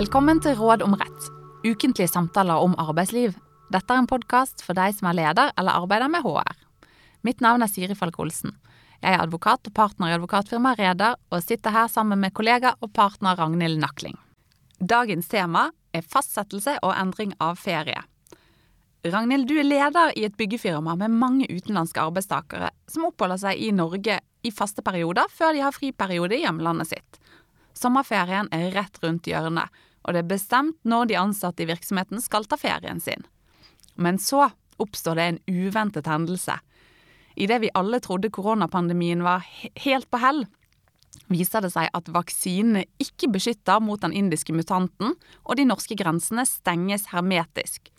Velkommen til Råd om rett, ukentlige samtaler om arbeidsliv. Dette er en podkast for deg som er leder eller arbeider med HR. Mitt navn er Siri Falk Olsen. Jeg er advokat og partner i advokatfirmaet Reder, og sitter her sammen med kollega og partner Ragnhild Nakling. Dagens tema er fastsettelse og endring av ferie. Ragnhild, du er leder i et byggefirma med mange utenlandske arbeidstakere som oppholder seg i Norge i faste perioder før de har friperiode i hjemlandet sitt. Sommerferien er rett rundt hjørnet, og det er bestemt når de ansatte i virksomheten skal ta ferien sin. Men så oppstår det en uventet hendelse. Idet vi alle trodde koronapandemien var helt på hell, viser det seg at vaksinene ikke beskytter mot den indiske mutanten, og de norske grensene stenges hermetisk.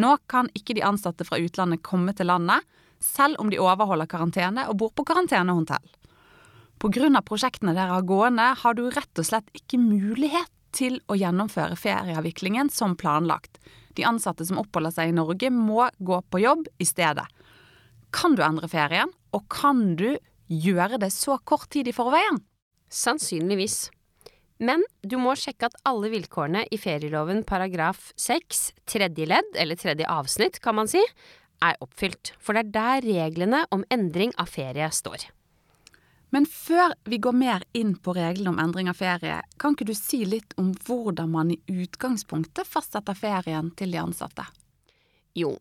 Nå kan ikke de ansatte fra utlandet komme til landet, selv om de overholder karantene og bor på karantenehotell. Pga. prosjektene dere har gående, har du rett og slett ikke mulighet til å gjennomføre ferieavviklingen som planlagt. De ansatte som oppholder seg i Norge, må gå på jobb i stedet. Kan du endre ferien, og kan du gjøre det så kort tid i forveien? Sannsynligvis. Men du må sjekke at alle vilkårene i ferieloven paragraf 6, tredje ledd, eller tredje avsnitt kan man si, er oppfylt. For det er der reglene om endring av ferie står. Men før vi går mer inn på reglene om endring av ferie, kan ikke du si litt om hvordan man i utgangspunktet fastsetter ferien til de ansatte? Jo,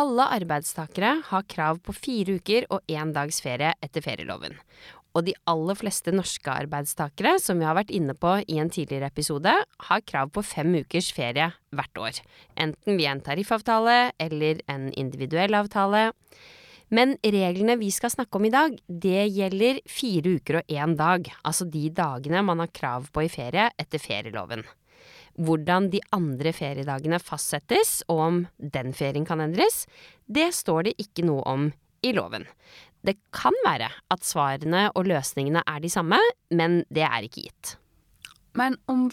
alle arbeidstakere har krav på fire uker og én dags ferie etter ferieloven. Og de aller fleste norske arbeidstakere, som vi har vært inne på i en tidligere episode, har krav på fem ukers ferie hvert år. Enten via en tariffavtale eller en individuell avtale. Men reglene vi skal snakke om i dag, det gjelder fire uker og én dag. Altså de dagene man har krav på i ferie etter ferieloven. Hvordan de andre feriedagene fastsettes, og om den ferien kan endres, det står det ikke noe om i loven. Det kan være at svarene og løsningene er de samme, men det er ikke gitt. Men om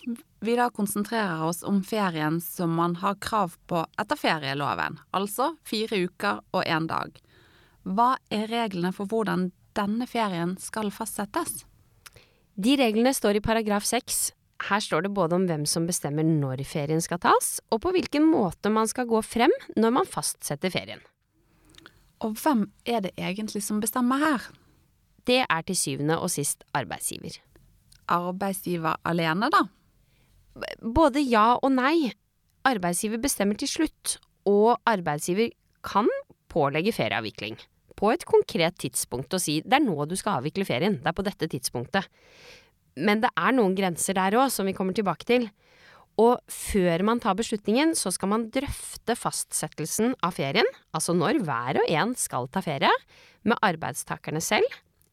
vi da konsentrerer oss om ferien som man har krav på etter ferieloven, altså fire uker og én dag, hva er reglene for hvordan denne ferien skal fastsettes? De reglene står i paragraf seks. Her står det både om hvem som bestemmer når ferien skal tas, og på hvilken måte man skal gå frem når man fastsetter ferien. Og hvem er det egentlig som bestemmer her? Det er til syvende og sist arbeidsgiver. Arbeidsgiver alene, da? Både ja og nei. Arbeidsgiver bestemmer til slutt, og arbeidsgiver kan pålegge ferieavvikling. På et konkret tidspunkt og si det er nå du skal avvikle ferien, det er på dette tidspunktet. Men det er noen grenser der òg, som vi kommer tilbake til. Og før man tar beslutningen, så skal man drøfte fastsettelsen av ferien, altså når hver og en skal ta ferie, med arbeidstakerne selv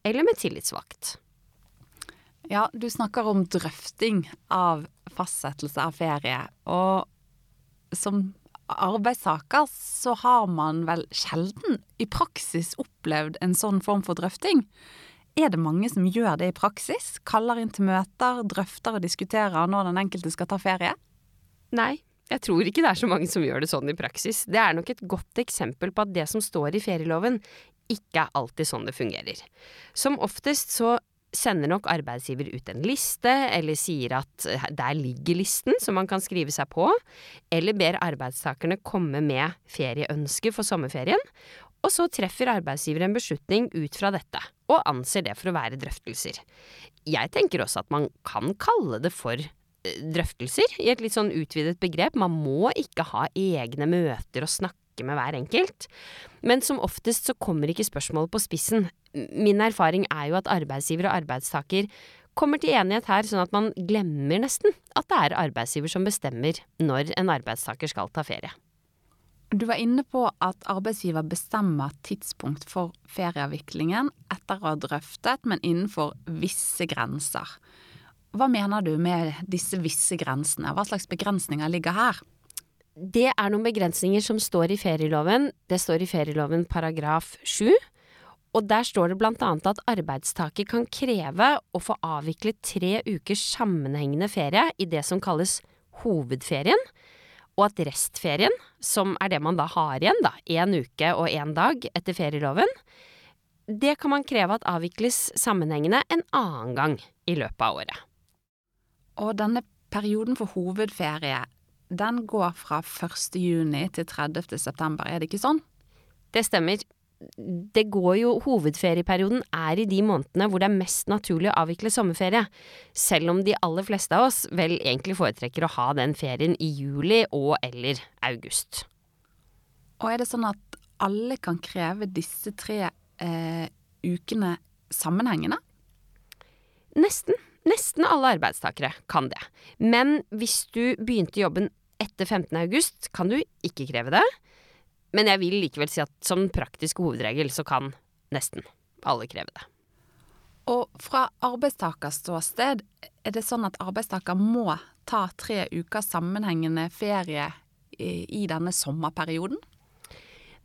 eller med tillitsvakt. Ja, du snakker om drøfting av fastsettelse av ferie. Og som arbeidstaker så har man vel sjelden i praksis opplevd en sånn form for drøfting. Er det mange som gjør det i praksis? Kaller inn til møter, drøfter og diskuterer når den enkelte skal ta ferie? Nei, jeg tror ikke det er så mange som gjør det sånn i praksis. Det er nok et godt eksempel på at det som står i ferieloven, ikke er alltid sånn det fungerer. Som oftest så sender nok arbeidsgiver ut en liste, eller sier at der ligger listen som man kan skrive seg på, eller ber arbeidstakerne komme med ferieønsker for sommerferien, og så treffer arbeidsgiver en beslutning ut fra dette, og anser det for å være drøftelser. Jeg tenker også at man kan kalle det for eh, drøftelser, i et litt sånn utvidet begrep. Man må ikke ha egne møter og snakke med hver enkelt. Men som oftest så kommer ikke spørsmålet på spissen. Min erfaring er jo at arbeidsgiver og arbeidstaker kommer til enighet her, sånn at man glemmer nesten at det er arbeidsgiver som bestemmer når en arbeidstaker skal ta ferie. Du var inne på at arbeidsgiver bestemmer tidspunkt for ferieavviklingen etter å ha drøftet, men innenfor visse grenser. Hva mener du med disse visse grensene? Hva slags begrensninger ligger her? Det er noen begrensninger som står i ferieloven. Det står i ferieloven paragraf 7. Og der står det annet at arbeidstaker kan kreve å få avviklet tre ukers sammenhengende ferie i det som kalles hovedferien og at restferien, som er det man da har igjen, da, én uke og én dag etter ferieloven, det kan man kreve at avvikles sammenhengende en annen gang i løpet av året. Og denne perioden for hovedferie den går fra 1. juni til 30. september, er det ikke sånn? Det stemmer. Det går jo Hovedferieperioden er i de månedene hvor det er mest naturlig å avvikle sommerferie, selv om de aller fleste av oss vel egentlig foretrekker å ha den ferien i juli og eller august. Og er det sånn at alle kan kreve disse tre eh, ukene sammenhengende? Nesten. Nesten alle arbeidstakere kan det. Men hvis du begynte jobben etter 15. august, kan du ikke kreve det. Men jeg vil likevel si at som praktisk hovedregel så kan nesten alle kreve det. Og fra arbeidstakers ståsted, er det sånn at arbeidstaker må ta tre uker sammenhengende ferie i denne sommerperioden?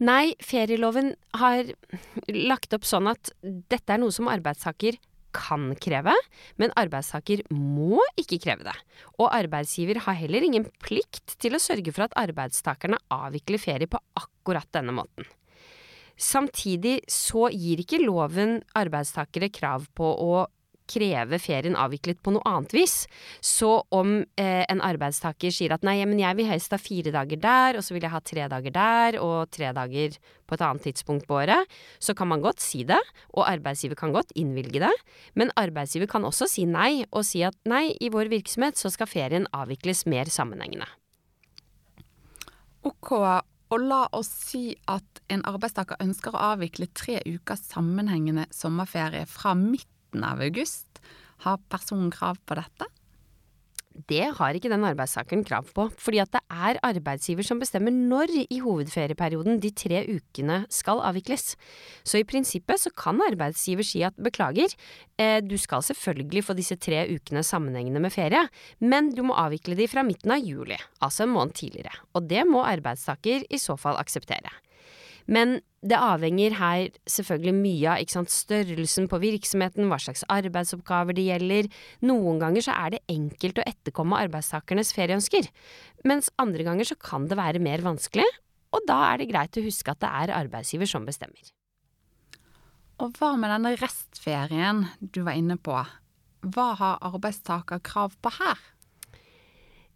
Nei, ferieloven har lagt opp sånn at dette er noe som arbeidstaker kan kreve, men arbeidstaker må ikke kreve det. Og arbeidsgiver har heller ingen plikt til å sørge for at arbeidstakerne avvikler ferie på akkurat denne måten. Samtidig så gir ikke loven arbeidstakere krav på å kreve ferien avviklet på noe annet vis. Så om eh, en arbeidstaker sier at nei, men jeg vil helst ha fire dager der, og så vil jeg ha tre dager der, og tre dager på et annet tidspunkt på året, så kan man godt si det, og arbeidsgiver kan godt innvilge det. Men arbeidsgiver kan også si nei, og si at nei, i vår virksomhet så skal ferien avvikles mer sammenhengende. Ok, og la oss si at en arbeidstaker ønsker å avvikle tre uker sammenhengende sommerferie fra midt midten av august. Har personen krav på dette? Det har ikke den arbeidstakeren krav på, fordi at det er arbeidsgiver som bestemmer når i hovedferieperioden de tre ukene skal avvikles. Så i prinsippet så kan arbeidsgiver si at beklager, eh, du skal selvfølgelig få disse tre ukene sammenhengende med ferie, men du må avvikle de fra midten av juli, altså en måned tidligere. Og det må arbeidstaker i så fall akseptere. Men det avhenger her selvfølgelig mye av sant, størrelsen på virksomheten, hva slags arbeidsoppgaver det gjelder. Noen ganger så er det enkelt å etterkomme arbeidstakernes ferieønsker, mens andre ganger så kan det være mer vanskelig, og da er det greit å huske at det er arbeidsgiver som bestemmer. Og hva med denne restferien du var inne på? Hva har arbeidstaker krav på her?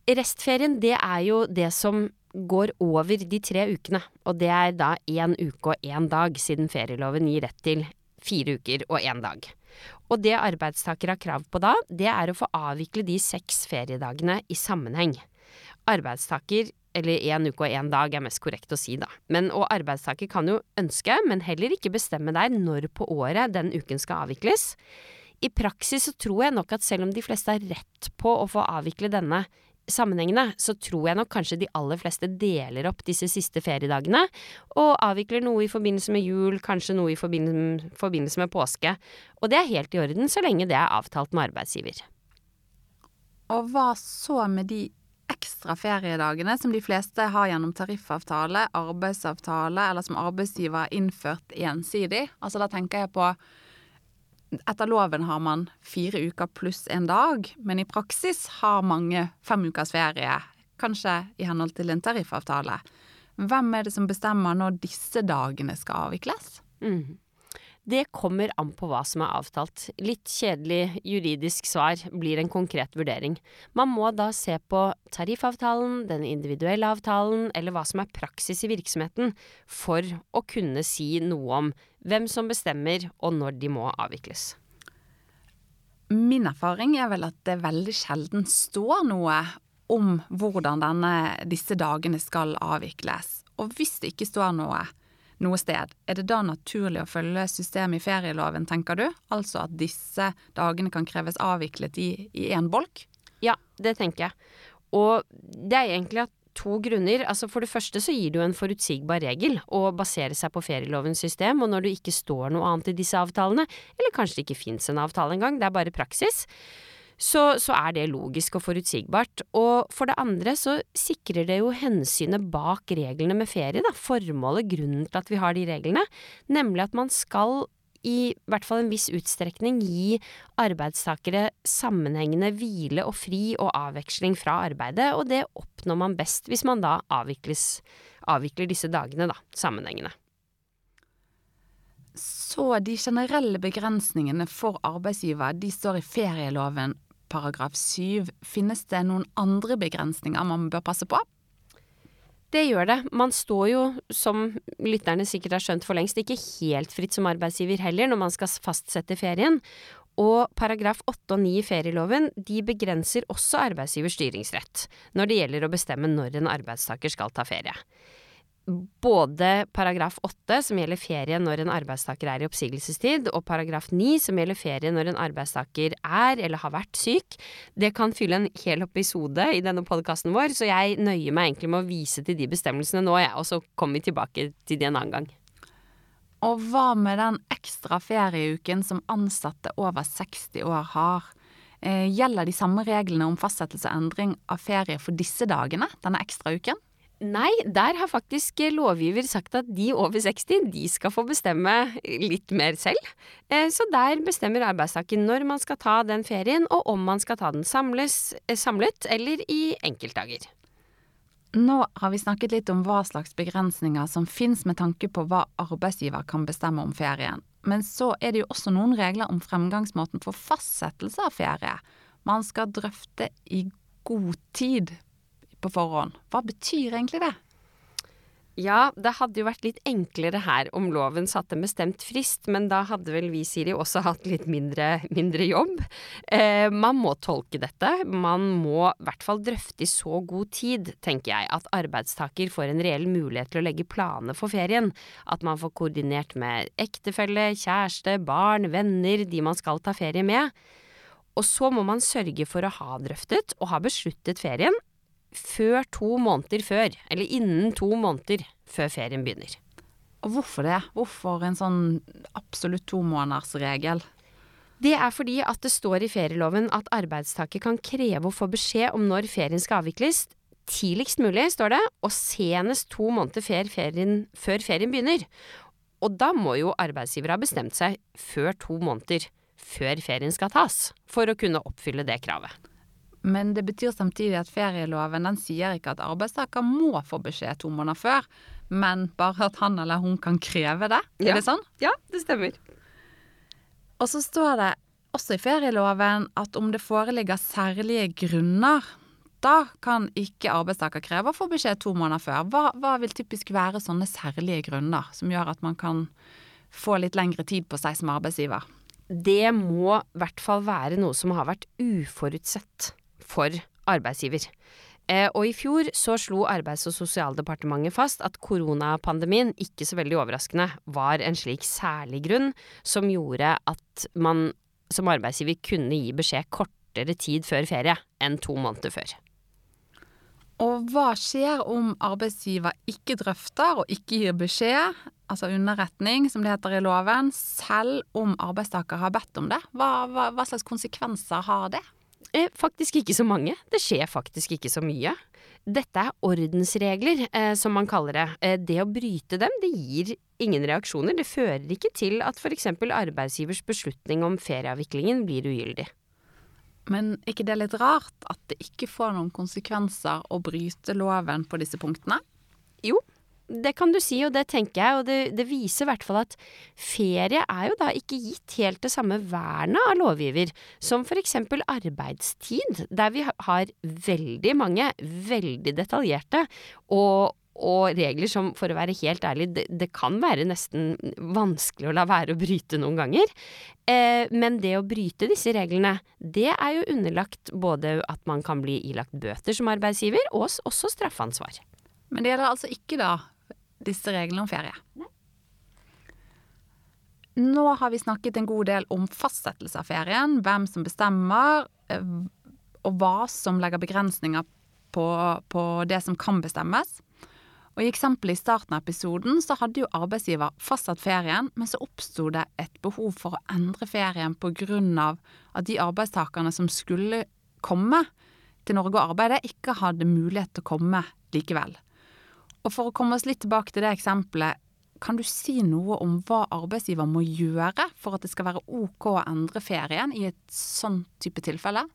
Restferien, det er jo det som går over de tre ukene, og det er da én uke og én dag, siden ferieloven gir rett til fire uker og én dag. Og det arbeidstaker har krav på da, det er å få avvikle de seks feriedagene i sammenheng. Arbeidstaker, eller én uke og én dag er mest korrekt å si, da. Men, og arbeidstaker kan jo ønske, men heller ikke bestemme der når på året den uken skal avvikles. I praksis så tror jeg nok at selv om de fleste har rett på å få avvikle denne sammenhengene, så tror jeg nok kanskje de aller fleste deler opp disse siste feriedagene, og avvikler noe i forbindelse med jul, kanskje noe i forbindelse med påske. Og det er helt i orden så lenge det er avtalt med arbeidsgiver. Og hva så med de ekstra feriedagene som de fleste har gjennom tariffavtale, arbeidsavtale eller som arbeidsgiver har innført ensidig? Altså da tenker jeg på etter loven har man fire uker pluss en dag, men i praksis har mange fem ukers ferie, kanskje i henhold til en tariffavtale. Hvem er det som bestemmer når disse dagene skal avvikles? Mm. Det kommer an på hva som er avtalt. Litt kjedelig juridisk svar blir en konkret vurdering. Man må da se på tariffavtalen, den individuelle avtalen, eller hva som er praksis i virksomheten, for å kunne si noe om hvem som bestemmer, og når de må avvikles. Min erfaring er vel at det veldig sjelden står noe om hvordan denne, disse dagene skal avvikles. Og hvis det ikke står noe, noe sted. Er det da naturlig å følge systemet i ferieloven, tenker du? Altså at disse dagene kan kreves avviklet i én bolk? Ja, det tenker jeg. Og det er egentlig av to grunner. Altså For det første så gir det jo en forutsigbar regel å basere seg på ferielovens system, og når det ikke står noe annet i disse avtalene, eller kanskje det ikke fins en avtale engang, det er bare praksis, så, så, er det logisk og forutsigbart. Og for det andre så sikrer det jo hensynet bak reglene med ferie, da. Formålet, grunnen til at vi har de reglene. Nemlig at man skal i hvert fall en viss utstrekning gi arbeidstakere sammenhengende hvile og fri og avveksling fra arbeidet, og det oppnår man best hvis man da avvikles, avvikler disse dagene, da, sammenhengende. Så de generelle begrensningene for arbeidsgiver, de står i ferieloven paragraf 7, finnes det noen andre begrensninger man bør passe på? Det gjør det. Man står jo, som lytterne sikkert har skjønt for lengst, ikke helt fritt som arbeidsgiver heller når man skal fastsette ferien. Og paragraf 8 og 9 i ferieloven de begrenser også arbeidsgivers styringsrett når det gjelder å bestemme når en arbeidstaker skal ta ferie både paragraf 8, som gjelder ferie når en arbeidstaker er i oppsigelsestid, og paragraf 9, som gjelder ferie når en arbeidstaker er eller har vært syk. Det kan fylle en hel episode i denne podkasten vår, så jeg nøyer meg egentlig med å vise til de bestemmelsene nå, jeg, og så kommer vi tilbake til de en annen gang. Og hva med den ekstra ferieuken som ansatte over 60 år har? Eh, gjelder de samme reglene om fastsettelse og endring av ferie for disse dagene, denne ekstra uken? Nei, der har faktisk lovgiver sagt at de over 60, de skal få bestemme litt mer selv. Eh, så der bestemmer arbeidstaker når man skal ta den ferien, og om man skal ta den samles, eh, samlet eller i enkeltdager. Nå har vi snakket litt om hva slags begrensninger som finnes med tanke på hva arbeidsgiver kan bestemme om ferien. Men så er det jo også noen regler om fremgangsmåten for fastsettelse av ferie. Man skal drøfte i god tid på forhånd. Hva betyr egentlig det? Ja, det hadde jo vært litt enklere her om loven satte en bestemt frist, men da hadde vel vi, Siri, også hatt litt mindre, mindre jobb. Eh, man må tolke dette. Man må i hvert fall drøfte i så god tid, tenker jeg, at arbeidstaker får en reell mulighet til å legge planer for ferien. At man får koordinert med ektefelle, kjæreste, barn, venner, de man skal ta ferie med. Og så må man sørge for å ha drøftet og ha besluttet ferien før to måneder før, eller innen to måneder før ferien begynner. Og hvorfor det? Hvorfor en sånn absolutt tomånedersregel? Det er fordi at det står i ferieloven at arbeidstaker kan kreve å få beskjed om når ferien skal avvikles. Tidligst mulig, står det, og senest to måneder før ferien, før ferien begynner. Og da må jo arbeidsgiver ha bestemt seg før to måneder før ferien skal tas, for å kunne oppfylle det kravet. Men det betyr samtidig at ferieloven den sier ikke at arbeidstaker må få beskjed to måneder før, men bare at han eller hun kan kreve det. Ja. Er det sånn? Ja, det stemmer. Og så står det også i ferieloven at om det foreligger særlige grunner, da kan ikke arbeidstaker kreve å få beskjed to måneder før. Hva, hva vil typisk være sånne særlige grunner som gjør at man kan få litt lengre tid på seg som arbeidsgiver? Det må i hvert fall være noe som har vært uforutsett for arbeidsgiver. Eh, og i fjor så slo Arbeids- og sosialdepartementet fast at koronapandemien, ikke så veldig overraskende, var en slik særlig grunn som gjorde at man som arbeidsgiver kunne gi beskjed kortere tid før ferie enn to måneder før. Og hva skjer om arbeidsgiver ikke drøfter og ikke gir beskjed, altså underretning som det heter i loven, selv om arbeidstaker har bedt om det? Hva, hva, hva slags konsekvenser har det? Eh, faktisk ikke så mange. Det skjer faktisk ikke så mye. Dette er ordensregler, eh, som man kaller det. Eh, det å bryte dem, det gir ingen reaksjoner. Det fører ikke til at f.eks. arbeidsgivers beslutning om ferieavviklingen blir ugyldig. Men er ikke det litt rart at det ikke får noen konsekvenser å bryte loven på disse punktene? Jo, det kan du si, og det tenker jeg, og det, det viser i hvert fall at ferie er jo da ikke gitt helt det samme vernet av lovgiver som eksempel arbeidstid, der vi har veldig mange veldig detaljerte og, og regler som, for å være helt ærlig, det, det, kan være nesten vanskelig å la være å bryte noen ganger. Eh, men det å bryte disse reglene, det er jo underlagt både at man kan bli ilagt bøter som arbeidsgiver, og også straffansvar. Men det gjelder altså ikke da disse reglene om ferie. Nå har vi snakket en god del om fastsettelse av ferien, hvem som bestemmer, eh, og hva som legger begrensninger på, på det som kan bestemmes. Og I eksempelet i starten av episoden så hadde jo arbeidsgiver fastsatt ferien, men så oppsto det et behov for å endre ferien pga. at de arbeidstakerne som skulle komme til Norge og arbeide, ikke hadde mulighet til å komme likevel. Og for å komme oss litt tilbake til det eksempelet, kan du si noe om hva arbeidsgiver må gjøre for at det skal være ok å endre ferien i et sånn type tilfelle?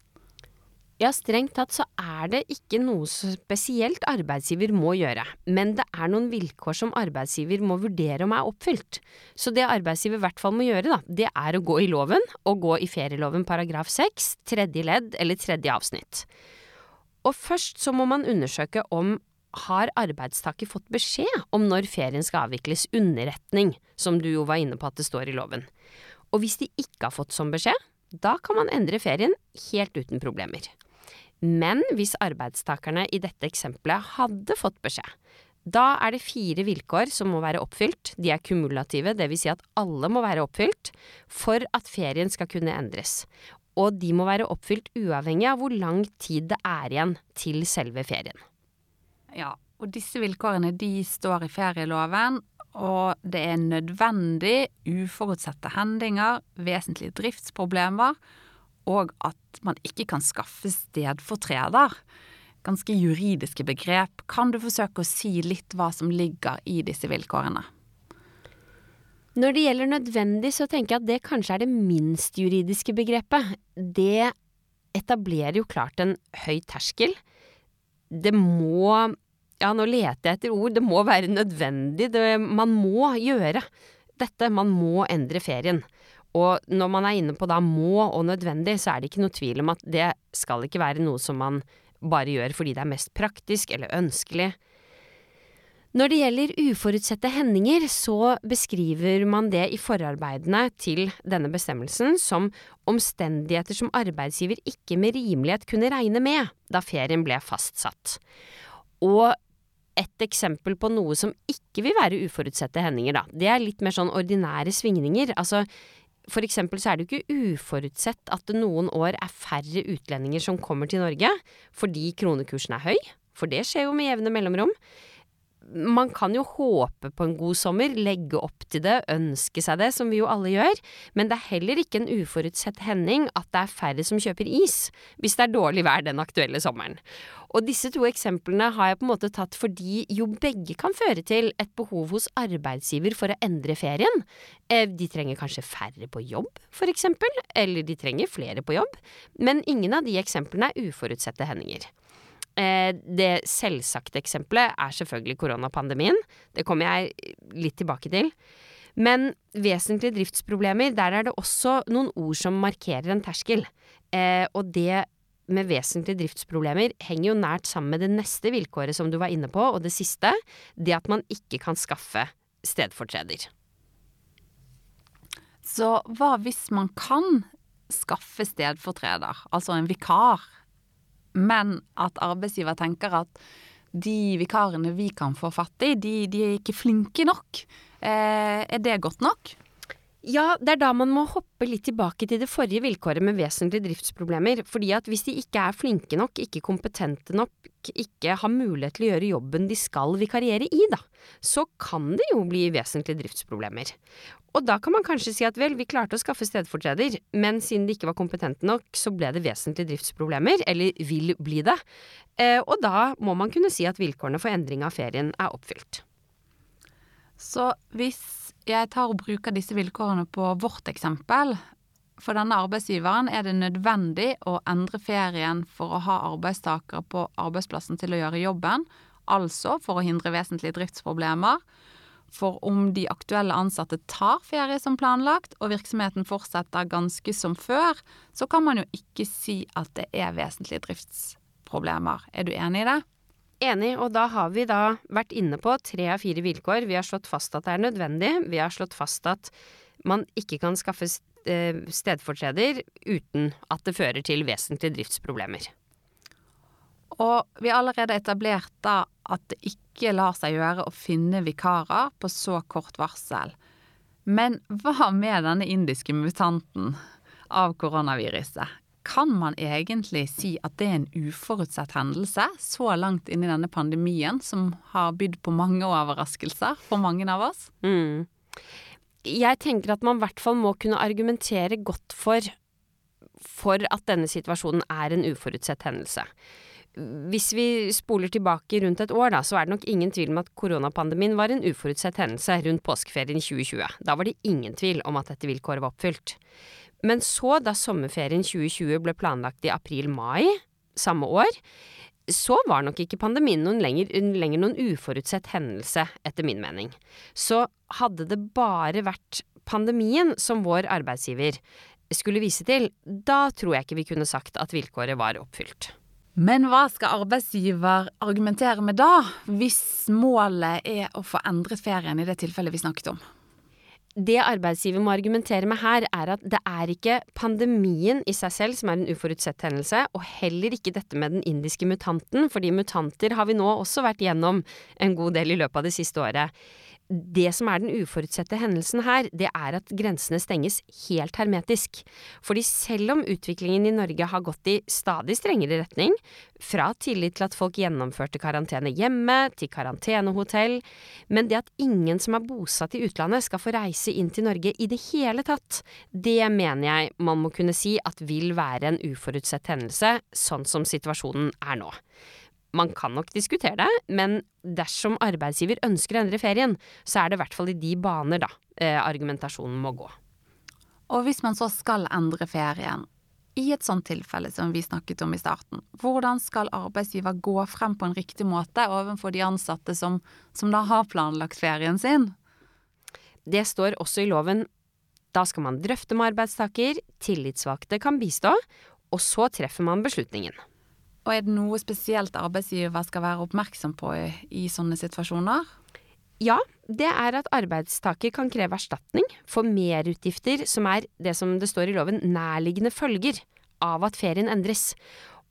Ja, strengt tatt så er det ikke noe spesielt arbeidsgiver må gjøre, men det er noen vilkår som arbeidsgiver må vurdere om er oppfylt. Så det arbeidsgiver i hvert fall må gjøre, da, det er å gå i loven, og gå i ferieloven paragraf 6, tredje ledd eller tredje avsnitt. Og først så må man undersøke om har arbeidstaker fått beskjed om når ferien skal avvikles, underretning, som du jo var inne på at det står i loven. Og hvis de ikke har fått sånn beskjed, da kan man endre ferien helt uten problemer. Men hvis arbeidstakerne i dette eksempelet hadde fått beskjed, da er det fire vilkår som må være oppfylt, de er kumulative, dvs. Si at alle må være oppfylt, for at ferien skal kunne endres. Og de må være oppfylt uavhengig av hvor lang tid det er igjen til selve ferien. Ja, og disse vilkårene de står i ferieloven, og det er nødvendig, uforutsette hendinger, vesentlige driftsproblemer, og at man ikke kan skaffe stedfortreder. Ganske juridiske begrep. Kan du forsøke å si litt hva som ligger i disse vilkårene? Når det gjelder nødvendig, så tenker jeg at det kanskje er det minst juridiske begrepet. Det etablerer jo klart en høy terskel. Det må ja, nå leter jeg etter ord. Det må være nødvendig. Det, man må gjøre dette. Man må endre ferien. Og når man er inne på da må og nødvendig, så er det ikke noe tvil om at det skal ikke være noe som man bare gjør fordi det er mest praktisk eller ønskelig. Når det gjelder uforutsette hendinger, så beskriver man det i forarbeidene til denne bestemmelsen som omstendigheter som arbeidsgiver ikke med rimelighet kunne regne med da ferien ble fastsatt. Og et eksempel på noe som ikke vil være uforutsette hendinger, da. Det er litt mer sånn ordinære svingninger. Altså, for eksempel så er det jo ikke uforutsett at det noen år er færre utlendinger som kommer til Norge fordi kronekursen er høy, for det skjer jo med jevne mellomrom man kan jo håpe på en god sommer, legge opp til det, ønske seg det, som vi jo alle gjør, men det er heller ikke en uforutsett hending at det er færre som kjøper is, hvis det er dårlig vær den aktuelle sommeren. Og disse to eksemplene har jeg på en måte tatt fordi jo begge kan føre til et behov hos arbeidsgiver for å endre ferien. Eh, de trenger kanskje færre på jobb, for eksempel, eller de trenger flere på jobb, men ingen av de eksemplene er uforutsette hendinger. Eh, det selvsagte eksempelet er selvfølgelig koronapandemien. Det kommer jeg litt tilbake til. Men vesentlige driftsproblemer, der er det også noen ord som markerer en terskel. Eh, og det med vesentlige driftsproblemer henger jo nært sammen med det neste vilkåret som du var inne på, og det siste, det at man ikke kan skaffe stedfortreder. Så hva hvis man kan skaffe stedfortreder, altså en vikar? Men at arbeidsgiver tenker at de vikarene vi kan få fatt i, de, de er ikke flinke nok. Eh, er det godt nok? Ja, det er da man må hoppe litt tilbake til det forrige vilkåret med vesentlige driftsproblemer. Fordi at hvis de ikke er flinke nok, ikke kompetente nok, ikke har mulighet til å gjøre jobben de skal vikariere i, da, så kan det jo bli vesentlige driftsproblemer. Og da kan man kanskje si at vel, vi klarte å skaffe stedfortreder, men siden de ikke var kompetente nok, så ble det vesentlige driftsproblemer, eller vil bli det. Eh, og da må man kunne si at vilkårene for endring av ferien er oppfylt. Så hvis jeg tar og bruker disse vilkårene på vårt eksempel. For denne arbeidsgiveren er det nødvendig å endre ferien for å ha arbeidstakere på arbeidsplassen til å gjøre jobben, altså for å hindre vesentlige driftsproblemer. For om de aktuelle ansatte tar ferie som planlagt, og virksomheten fortsetter ganske som før, så kan man jo ikke si at det er vesentlige driftsproblemer. Er du enig i det? Enig, og da har vi da vært inne på tre av fire vilkår. Vi har slått fast at det er nødvendig. Vi har slått fast at man ikke kan skaffe eh, stedfortreder uten at det fører til vesentlige driftsproblemer. Og vi har allerede etablert da at det ikke lar seg gjøre å finne vikarer på så kort varsel. Men hva med denne indiske mutanten av koronaviruset? Kan man egentlig si at det er en uforutsett hendelse så langt inn i denne pandemien, som har bydd på mange overraskelser for mange av oss? Mm. Jeg tenker at man i hvert fall må kunne argumentere godt for, for at denne situasjonen er en uforutsett hendelse. Hvis vi spoler tilbake rundt et år, da, så er det nok ingen tvil om at koronapandemien var en uforutsett hendelse rundt påskeferien 2020. Da var det ingen tvil om at dette vilkåret var oppfylt. Men så, da sommerferien 2020 ble planlagt i april-mai, samme år, så var nok ikke pandemien noen lenger, lenger noen uforutsett hendelse, etter min mening. Så hadde det bare vært pandemien som vår arbeidsgiver skulle vise til, da tror jeg ikke vi kunne sagt at vilkåret var oppfylt. Men hva skal arbeidsgiver argumentere med da, hvis målet er å få endret ferien i det tilfellet vi snakket om? Det arbeidsgiver må argumentere med her, er at det er ikke pandemien i seg selv som er en uforutsett hendelse, og heller ikke dette med den indiske mutanten, fordi mutanter har vi nå også vært gjennom en god del i løpet av det siste året det som er den uforutsette hendelsen her, det er at grensene stenges helt hermetisk. Fordi selv om utviklingen i Norge har gått i stadig strengere retning, fra tillit til at folk gjennomførte karantene hjemme, til karantenehotell, men det at ingen som er bosatt i utlandet skal få reise inn til Norge i det hele tatt, det mener jeg man må kunne si at vil være en uforutsett hendelse, sånn som situasjonen er nå. Man kan nok diskutere det, men dersom arbeidsgiver ønsker å endre ferien, så er det i hvert fall i de baner, da, eh, argumentasjonen må gå. Og hvis man så skal endre ferien, i et sånt tilfelle som vi snakket om i starten, hvordan skal arbeidsgiver gå frem på en riktig måte overfor de ansatte som, som da har planlagt ferien sin? Det står også i loven. Da skal man drøfte med arbeidstaker, tillitsvalgte kan bistå, og så treffer man beslutningen. Og er det noe spesielt arbeidsgiver skal være oppmerksom på i, i sånne situasjoner? Ja, det er at arbeidstaker kan kreve erstatning for merutgifter som er det som det står i loven nærliggende følger av at ferien endres.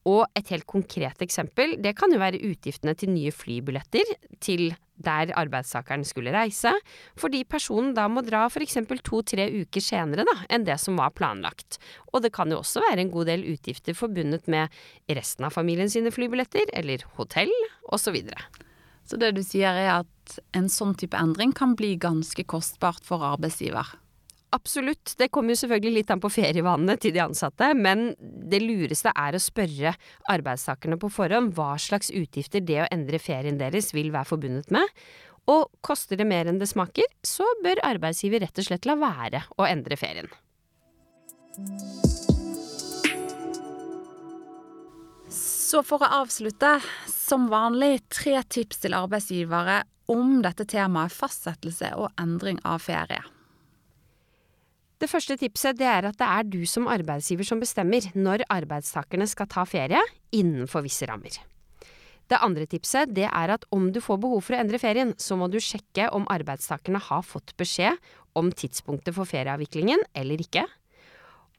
Og et helt konkret eksempel, det kan jo være utgiftene til nye flybilletter til der arbeidstakeren skulle reise, fordi personen da må dra f.eks. to-tre uker senere da, enn det som var planlagt. Og det kan jo også være en god del utgifter forbundet med resten av familien sine flybilletter, eller hotell, osv. Så, så det du sier er at en sånn type endring kan bli ganske kostbart for arbeidsgiver? Absolutt. Det kommer jo selvfølgelig litt an på ferievanene til de ansatte, men det lureste er å spørre arbeidstakerne på forhånd hva slags utgifter det å endre ferien deres vil være forbundet med. Og koster det mer enn det smaker, så bør arbeidsgiver rett og slett la være å endre ferien. Så for å avslutte, som vanlig tre tips til arbeidsgivere om dette temaet fastsettelse og endring av ferie. Det første tipset det er at det er du som arbeidsgiver som bestemmer når arbeidstakerne skal ta ferie, innenfor visse rammer. Det andre tipset det er at om du får behov for å endre ferien, så må du sjekke om arbeidstakerne har fått beskjed om tidspunktet for ferieavviklingen eller ikke.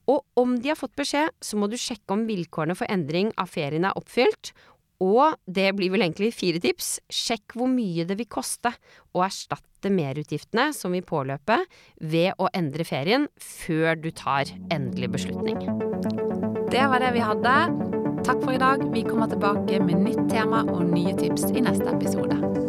Og om de har fått beskjed, så må du sjekke om vilkårene for endring av ferien er oppfylt, og det blir vel egentlig fire tips. Sjekk hvor mye det vil koste å erstatte merutgiftene som vil påløpe ved å endre ferien, før du tar endelig beslutning. Det var det vi hadde. Takk for i dag. Vi kommer tilbake med nytt tema og nye tips i neste episode.